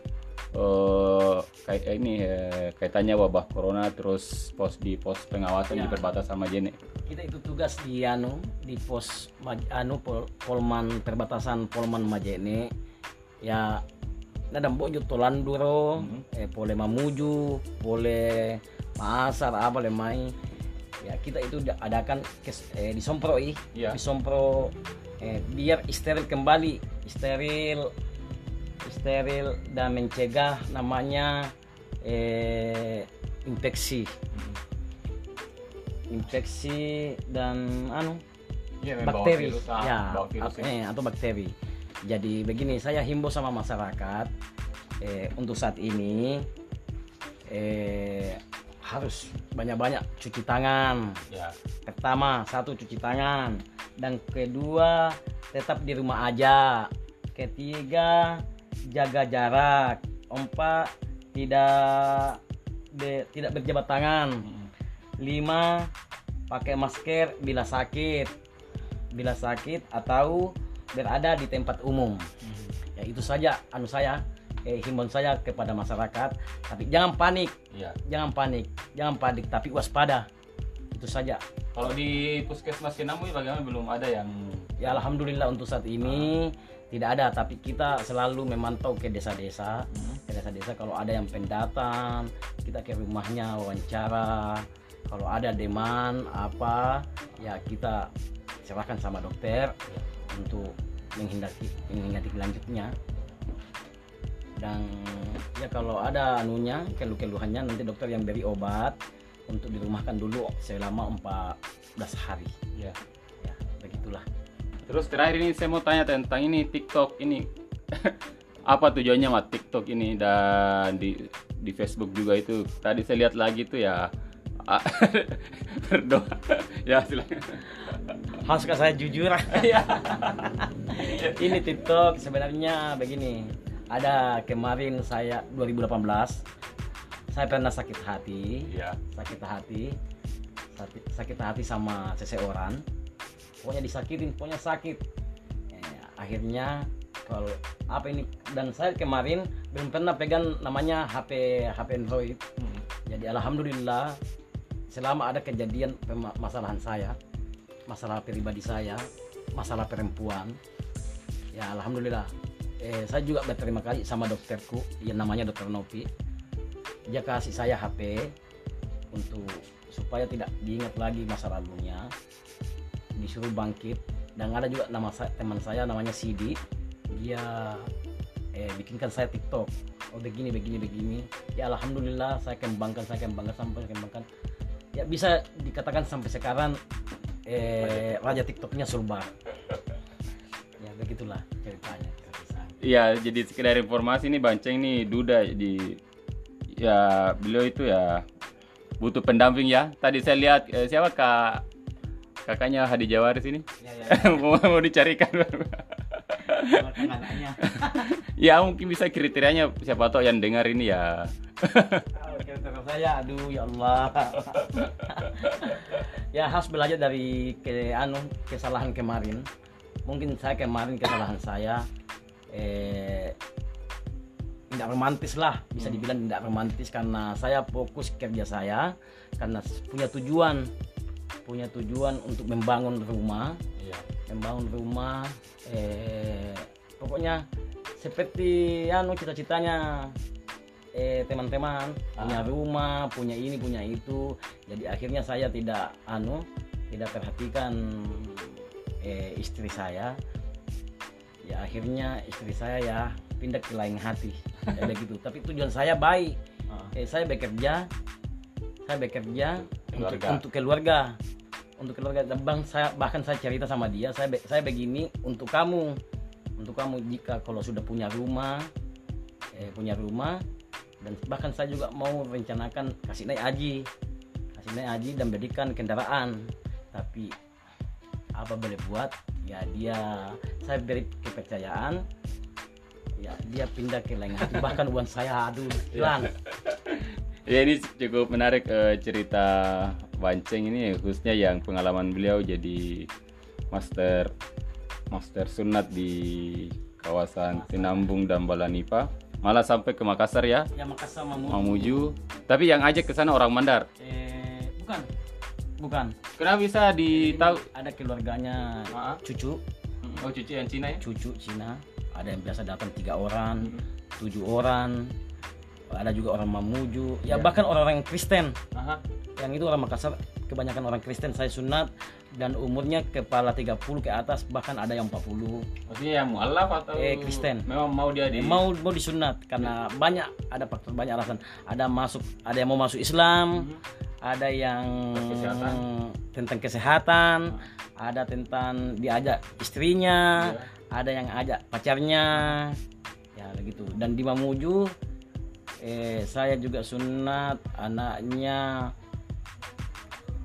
eh kayak ini eh, kaitannya wabah corona terus pos di pos pengawasan Ya. di perbatasan sama Jene. Kita itu tugas di anu di pos anu pol, Polman perbatasan Polman Majene ya nadam bojo tolanduro eh pole mamuju pole pasar apa lemai ya kita itu da- adakan kes, eh, di Sompro ih Iya. di Sompro eh, biar steril kembali. Steril steril dan mencegah namanya eh, infeksi. Infeksi dan anu membawa bakteri. virus, ya virus ini. eh, atau bakteri. Jadi begini saya himbau sama masyarakat eh, untuk saat ini eh, harus banyak-banyak cuci tangan. Ya. pertama satu cuci tangan. Dan kedua tetap di rumah aja. Ketiga jaga jarak. Empat tidak be- tidak berjabat tangan. Lima pakai masker bila sakit. Bila sakit atau berada di tempat umum. Ya itu saja anu saya eh, himbauan saya kepada masyarakat tapi jangan panik. Iya. jangan panik. Jangan panik tapi waspada. Itu saja. Kalau di puskesmas Kinamui bagaimana? Belum ada yang ya alhamdulillah untuk saat ini tidak ada tapi kita selalu memantau ke desa-desa. Ke desa-desa kalau ada yang pendatang kita ke rumahnya wawancara. Kalau ada demand apa ya kita serahkan sama dokter untuk menghindari menghindari lanjutnya dan ya kalau ada anunya keluh-keluhannya nanti dokter yang beri obat untuk dirumahkan dulu selama 14 hari. Ya. ya begitulah. Terus terakhir ini saya mau tanya tentang ini TikTok ini. Apa tujuannya mat TikTok ini? Dan di di Facebook juga itu. Tadi saya lihat lagi itu ya. Berdoa. Ya silakan. Haruskah saya jujur? ini TikTok sebenarnya begini. Ada kemarin saya 2018 saya pernah sakit hati, ya sakit hati, sakit, sakit hati sama seseorang. Pokoknya disakitin, pokoknya sakit. Eh, akhirnya kalau apa ini dan saya kemarin belum pernah pegang namanya HP HP Android. Jadi alhamdulillah selama ada kejadian permasalahan saya, masalah pribadi saya, masalah perempuan, ya alhamdulillah. Eh, saya juga berterima kasih sama dokterku yang namanya dokter Nopi. Dia kasih saya HP untuk supaya tidak diingat lagi masa lalunya, disuruh bangkit. Dan ada juga nama saya, teman saya namanya Sidi, dia eh, bikinkan saya TikTok. Oh begini begini begini. Ya alhamdulillah saya kembangkan saya kembangkan sampai kembangkan. Ya bisa dikatakan sampai sekarang eh, raja TikToknya Sulbar. Ya begitulah Iya, jadi sekedar informasi nih Banceng nih Duda di ya beliau itu ya butuh pendamping ya. Tadi saya lihat eh, siapa kak kakaknya Hadi Jawaris ini Ya ya. mau, mau dicarikan. ya mungkin bisa kriterianya siapa tahu yang dengar ini ya. Oke, terus saya aduh ya Allah. ya harus belajar dari ke anu kesalahan kemarin. Mungkin saya kemarin kesalahan saya eh tidak romantis lah bisa dibilang tidak romantis karena saya fokus kerja saya karena punya tujuan punya tujuan untuk membangun rumah. Iya. membangun rumah eh pokoknya seperti anu cita-citanya eh teman-teman punya rumah punya ini punya itu. Jadi akhirnya saya tidak anu tidak perhatikan eh, istri saya ya akhirnya istri saya ya pindah ke lain hati. Ya begitu tapi tujuan saya baik. Ah. eh, saya bekerja saya bekerja untuk Keluarga. untuk keluarga. Untuk keluarga. Dan bang saya bahkan saya cerita sama dia saya saya begini untuk kamu. Untuk kamu jika kalau sudah punya rumah eh, punya rumah. Dan bahkan saya juga mau rencanakan kasih naik haji. Kasih naik haji dan berikan kendaraan. Tapi apa boleh buat ya dia saya beri kepercayaan. Ya dia pindah ke lain hati. Bahkan uang saya aduh hilang. Ya ini cukup menarik eh, cerita Banceng ini khususnya yang pengalaman beliau jadi master master sunat di kawasan Tinambung dan Balanipa. Malah sampai ke Makassar ya. Ya Makassar mau Mamuju. Tapi yang ajak ke sana orang Mandar. Eh bukan bukan Kenapa bisa ditahu? ada keluarganya Ah. cucu Oh cucu yang Cina ya? cucu Cina ada yang biasa datang tiga orang Hmm. tujuh orang ada juga orang Mamuju ya Ya. bahkan orang-orang Kristen Aha. yang itu orang Makassar kebanyakan orang Kristen saya sunat dan umurnya kepala 30 ke atas bahkan ada yang 40 Maksudnya yang mualaf atau Eh, Kristen. Memang mau dia di mau mau disunat karena banyak ada faktor banyak alasan. Ada masuk ada yang mau masuk Islam ada yang Kesehatan. tentang kesehatan ada tentang diajak istrinya Iya. ada yang ajak pacarnya ya begitu dan di Mamuju eh, saya juga sunat anaknya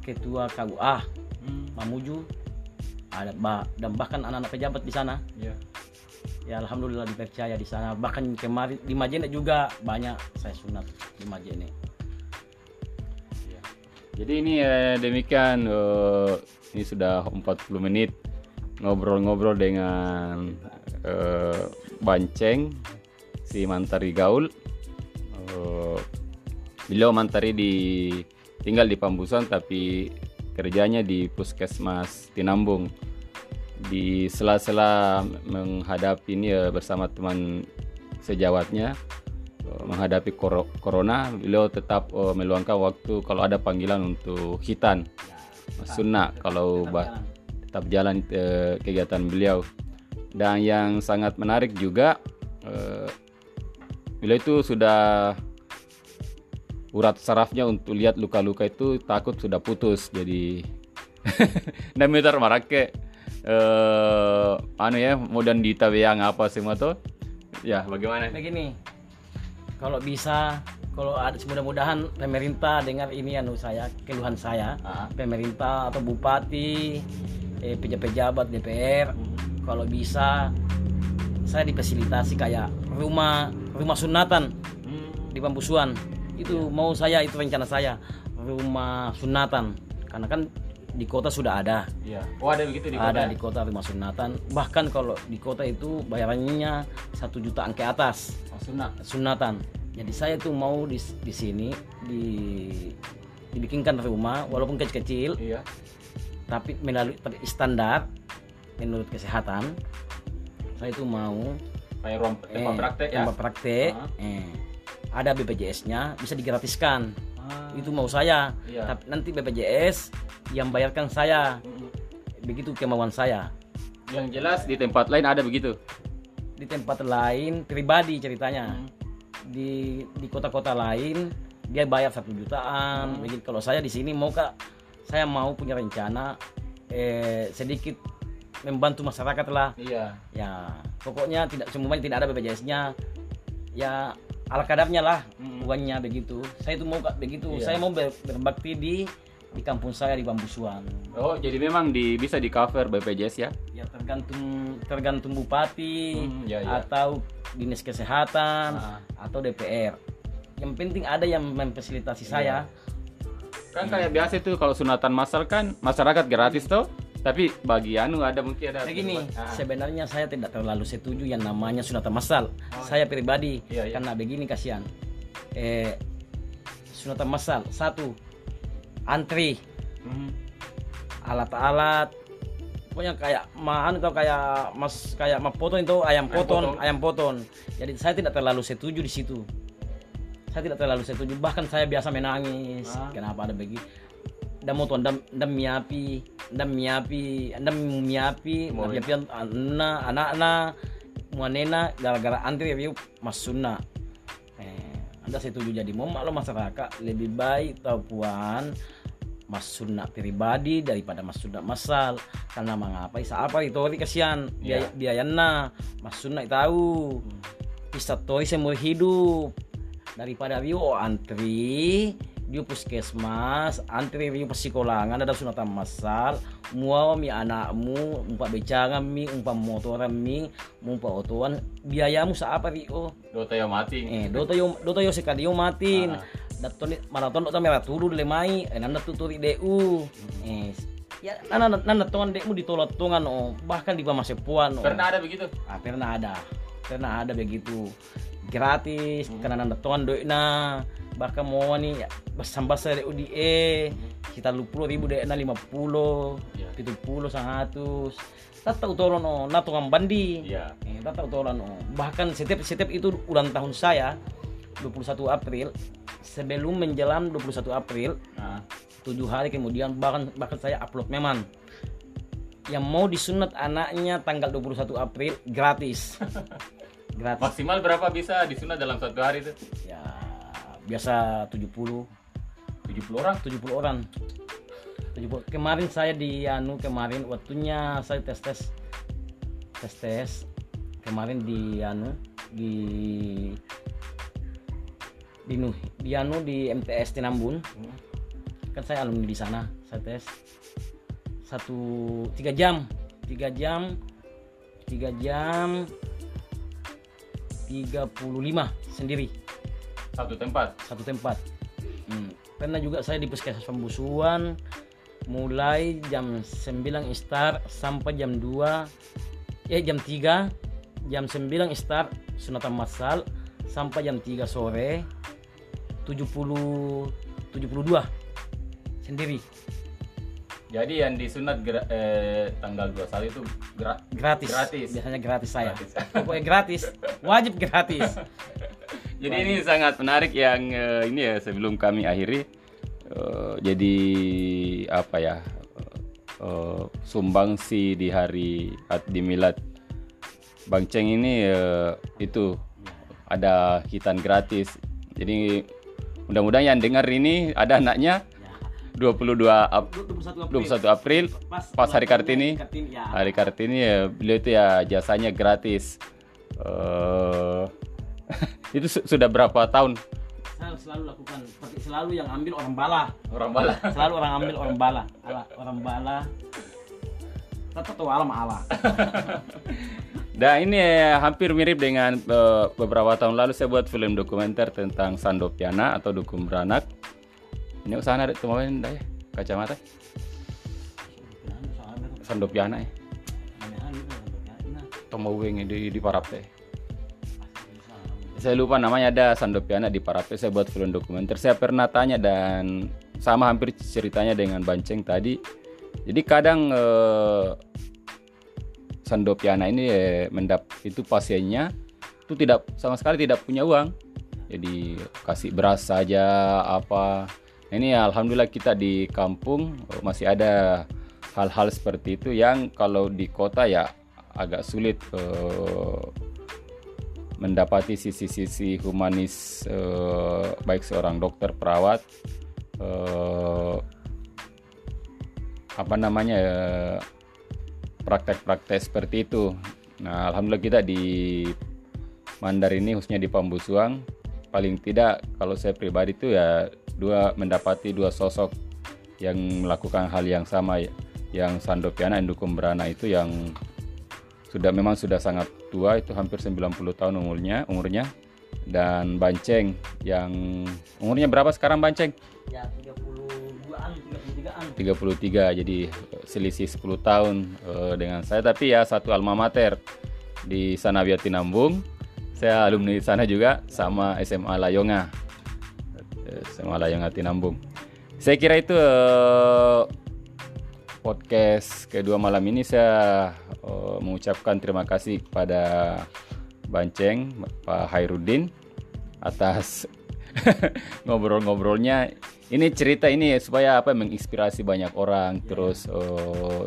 ketua KUA Hmm, Mamuju ada bah- dan bahkan anak-anak pejabat di sana iya. ya alhamdulillah dipercaya di sana bahkan kemarin di Majene juga banyak saya sunat di Majene Iya. Jadi ini eh, demikian eh, ini sudah 40 menit ngobrol-ngobrol dengan eh, Banceng si Mantari Gaul. Eh, beliau Mantari di tinggal di Pambusan tapi kerjanya di Puskesmas Tinambung. Di sela-sela menghadapi ini eh, bersama teman sejawatnya eh, menghadapi corona beliau tetap eh, meluangkan waktu kalau ada panggilan untuk hitan sunnah kalau bah- tetap jalan eh, kegiatan beliau dan yang sangat menarik juga eh, beliau itu sudah urat sarafnya untuk lihat luka-luka itu takut sudah putus jadi dan meter marake eh anu ya mudah ditawiang apa semua tuh. Ya bagaimana? Begini kalau bisa kalau ada mudah-mudahan pemerintah dengar ini anu saya keluhan saya Ah. pemerintah atau bupati eh, pejabat-pejabat DPR kalau bisa saya difasilitasi kayak rumah rumah sunatan Hmm, di Pambusuan itu mau saya itu rencana saya. Rumah sunatan. Karena kan di kota sudah ada. Iya. Oh ada begitu di ada kota di kota rumah sunatan. Bahkan kalau di kota itu bayarannya satu jutaan ke atas. Oh, sunnah sunatan. Jadi saya tuh mau di, di sini di dibikinkan rumah walaupun kecil-kecil. Iya. Tapi melalui tapi standar menurut kesehatan saya itu mau kayak ruang tempat eh, praktek ya? tempat praktek. Ah. eh, ada BPJS-nya bisa digratiskan. Ah, itu mau saya. Iya. tapi nanti BPJS yang bayarkan saya. Begitu kemauan saya. Yang jelas di tempat lain ada begitu? Di tempat lain pribadi ceritanya. Hmm. di di kota-kota lain dia bayar satu jutaan. Begitu. Kalau saya di sini mau kak? Saya mau punya rencana eh, sedikit membantu masyarakat lah. Iya. Ya pokoknya tidak semuanya tidak ada BPJS-nya ya ala kadarnya lah Mm. uangnya begitu. Saya itu mau begitu. Iya. saya mau ber- berbakti di di kampung saya di Bambusuan oh jadi memang di bisa di cover BPJS ya? Ya tergantung tergantung bupati Hmm, ya, ya. atau dinas kesehatan Ah. atau DPR yang penting ada yang memfasilitasi saya. Kan kayak biasa itu kalau sunatan masal kan masyarakat gratis tuh tapi bagi anu ada mungkin ada begini Ah. sebenarnya saya tidak terlalu setuju yang namanya sunatan massal saya pribadi Oh. Iya, iya. karena begini kasihan eh sunatan massal satu antri Hmm. alat-alat pokoknya kayak mahan atau kayak mas kayak mah potong itu ayam Ayam potong potong. ayam potong jadi saya tidak terlalu setuju di situ saya tidak terlalu setuju bahkan saya biasa menangis Ah. kenapa ada begitu dan mau dam dam miapi dam miapi dam miapi Mau miapi anak anak anak muanena gara-gara antri review mas sunnah eh, anda setuju jadi mau maklum masyarakat. Lebih baik tahu puan mas sunnah pribadi daripada mas sunnah masal. Karena mengapa isa apa itu? Kasihan biaya Iya. biayana mas sunnah tahu. Bisa tori seumur hidup. Daripada Rio antri Rio puskesmas antri Rio persikolangan ada sunatan masal mua mi anakmu umpa becangan mi umpa motoran mi umpa otoan. Biayamu sa apa Rio Dota yang mati. Eh doto yo doto yo sekali yo matin Ah. daton maraton dota merah turu lemai. Eh nanda tuturi deu. Eh ya. nanda nanda tongan dekmu ditolak tongan oh. Bahkan di pamasepuan oh. Pernah ada begitu? Ah, pernah ada. Pernah ada begitu. Gratis Hmm. karena nanda tongan doi na bahkan mau nih ya, basah-basah dari UDE kita lu puluh ribu deh na lima puluh itu puluh sangatus tata utolon no na tukang bandi. Iya. eh, tata no. Bahkan setiap setiap itu ulang tahun saya 21 April sebelum menjelang 21 April Nah, tujuh hari kemudian bahkan bahkan saya upload memang. Yang mau disunat anaknya tanggal 21 April gratis. Gratis. Maksimal berapa bisa disunat dalam satu hari itu? ya biasa 70 70 orang. 70 orang. 70. kemarin saya di anu kemarin waktunya saya tes tes tes tes kemarin di anu di di nu di anu di MTS Tinambun. Kan saya alumni di sana saya tes. Satu tiga jam. Tiga jam tiga jam 35 sendiri Satu tempat. satu tempat. Hmm. Pernah juga saya di puskesmas pembusuan mulai jam 9 start sampai jam 2 eh jam 3 jam 9 start sunatan massal sampai jam 3 sore 70 72 sendiri Jadi yang disunat gra- eh, tanggal 21 itu gra- gratis. Gratis. biasanya gratis saya Gratis. pokoknya gratis wajib gratis Jadi ini sangat menarik yang eh, ini ya sebelum kami akhiri. eh, jadi apa ya? eh, sumbangsi di hari di milad Bang Ceng ini eh, itu ada hitan gratis. Jadi mudah-mudahan yang dengar ini ada anaknya 22 Ap- 21 21 April pas hari Kartini. Kartini, ya. hari Kartini ya beliau itu ya jasanya gratis. eh itu su- sudah berapa tahun? Saya selalu lakukan seperti selalu yang ambil orang bala. Orang bala? selalu orang ambil orang bala. Ala orang bala. Tetap tahu alam ala. Nah ini eh, hampir mirip dengan eh, beberapa tahun lalu saya buat film dokumenter tentang Sandopiana atau Dukun Beranak. Ini usaha ada temuin dah ya? Kacamata. Sandopiana ya. Tomowing di di Parape. Saya lupa namanya ada Sandopiana di Parape. Saya buat film dokumenter. Saya pernah tanya dan sama hampir ceritanya dengan Banceng tadi. Jadi kadang eh, Sandopiana ini eh, mendap itu pasiennya itu tidak sama sekali tidak punya uang. Jadi kasih beras saja apa. Nah, Ini alhamdulillah kita di kampung eh, masih ada hal-hal seperti itu yang kalau di kota ya agak sulit eh, mendapati sisi-sisi humanis eh, baik seorang dokter perawat eh, apa namanya praktek-praktek seperti itu. Nah, alhamdulillah kita di Mandar ini khususnya di Pambusuang paling tidak kalau saya pribadi itu ya dua mendapati dua sosok yang melakukan hal yang sama ya. Yang Sandopiana Indukum Berana itu yang sudah memang sudah sangat tua itu hampir 90 tahun umurnya umurnya. Dan Banceng yang umurnya berapa sekarang Banceng? ya 32an 33an 33 jadi eh, selisih 10 tahun eh, dengan saya. Tapi ya satu alma mater di Sanawia Tinambung. Saya alumni di sana juga sama SMA Layonga. SMA Layonga Tinambung. Saya kira itu eh, podcast kedua malam ini saya eh, mengucapkan terima kasih kepada Banceng Pak Hairudin atas ngobrol-ngobrolnya. Ini cerita ini supaya apa menginspirasi banyak orang. Terus eh,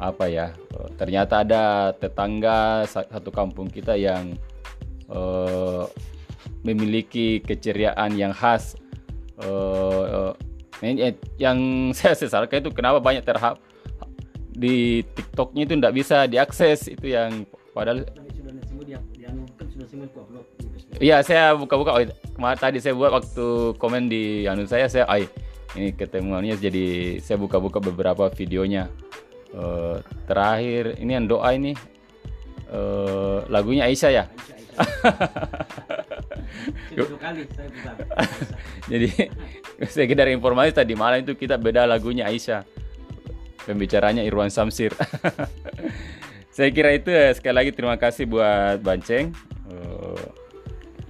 apa ya eh, ternyata ada tetangga sa- satu kampung kita yang eh, memiliki keceriaan yang khas. Ini, eh, yang saya sesalkan itu kenapa banyak terhap di TikToknya itu tidak bisa diakses itu yang padahal. Iya, saya buka-buka. Oh, tadi saya buat waktu komen di anu saya, saya, ay, ini ketemuannya jadi saya buka-buka beberapa videonya. Eh, terakhir ini yang doa ini eh, lagunya Aisyah ya. Aisyah, kali saya putar Jadi sekedar informasi tadi malam itu kita beda lagunya Aisyah. Pembicaranya Irwan Samsir. Saya kira itu ya. sekali lagi terima kasih buat Banceng eh,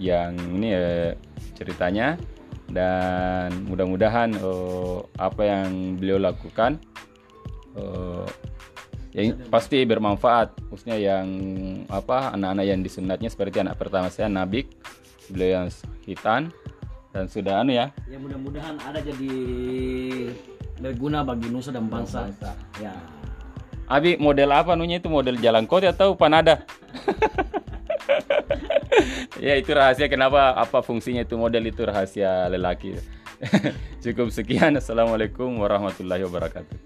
yang ini eh, ceritanya dan mudah-mudahan eh, apa yang beliau lakukan eh, ya pasti bermanfaat khususnya yang apa anak-anak yang disunatnya seperti anak pertama saya Nabik beliau yang hitan dan sudah anu ya Ya mudah-mudahan ada jadi berguna bagi nusa dan bangsa. Ya. Abi model apa nunya itu model jalan kota atau panada? ya itu rahasia kenapa apa fungsinya itu model itu rahasia lelaki. Cukup sekian. Assalamualaikum warahmatullahi wabarakatuh.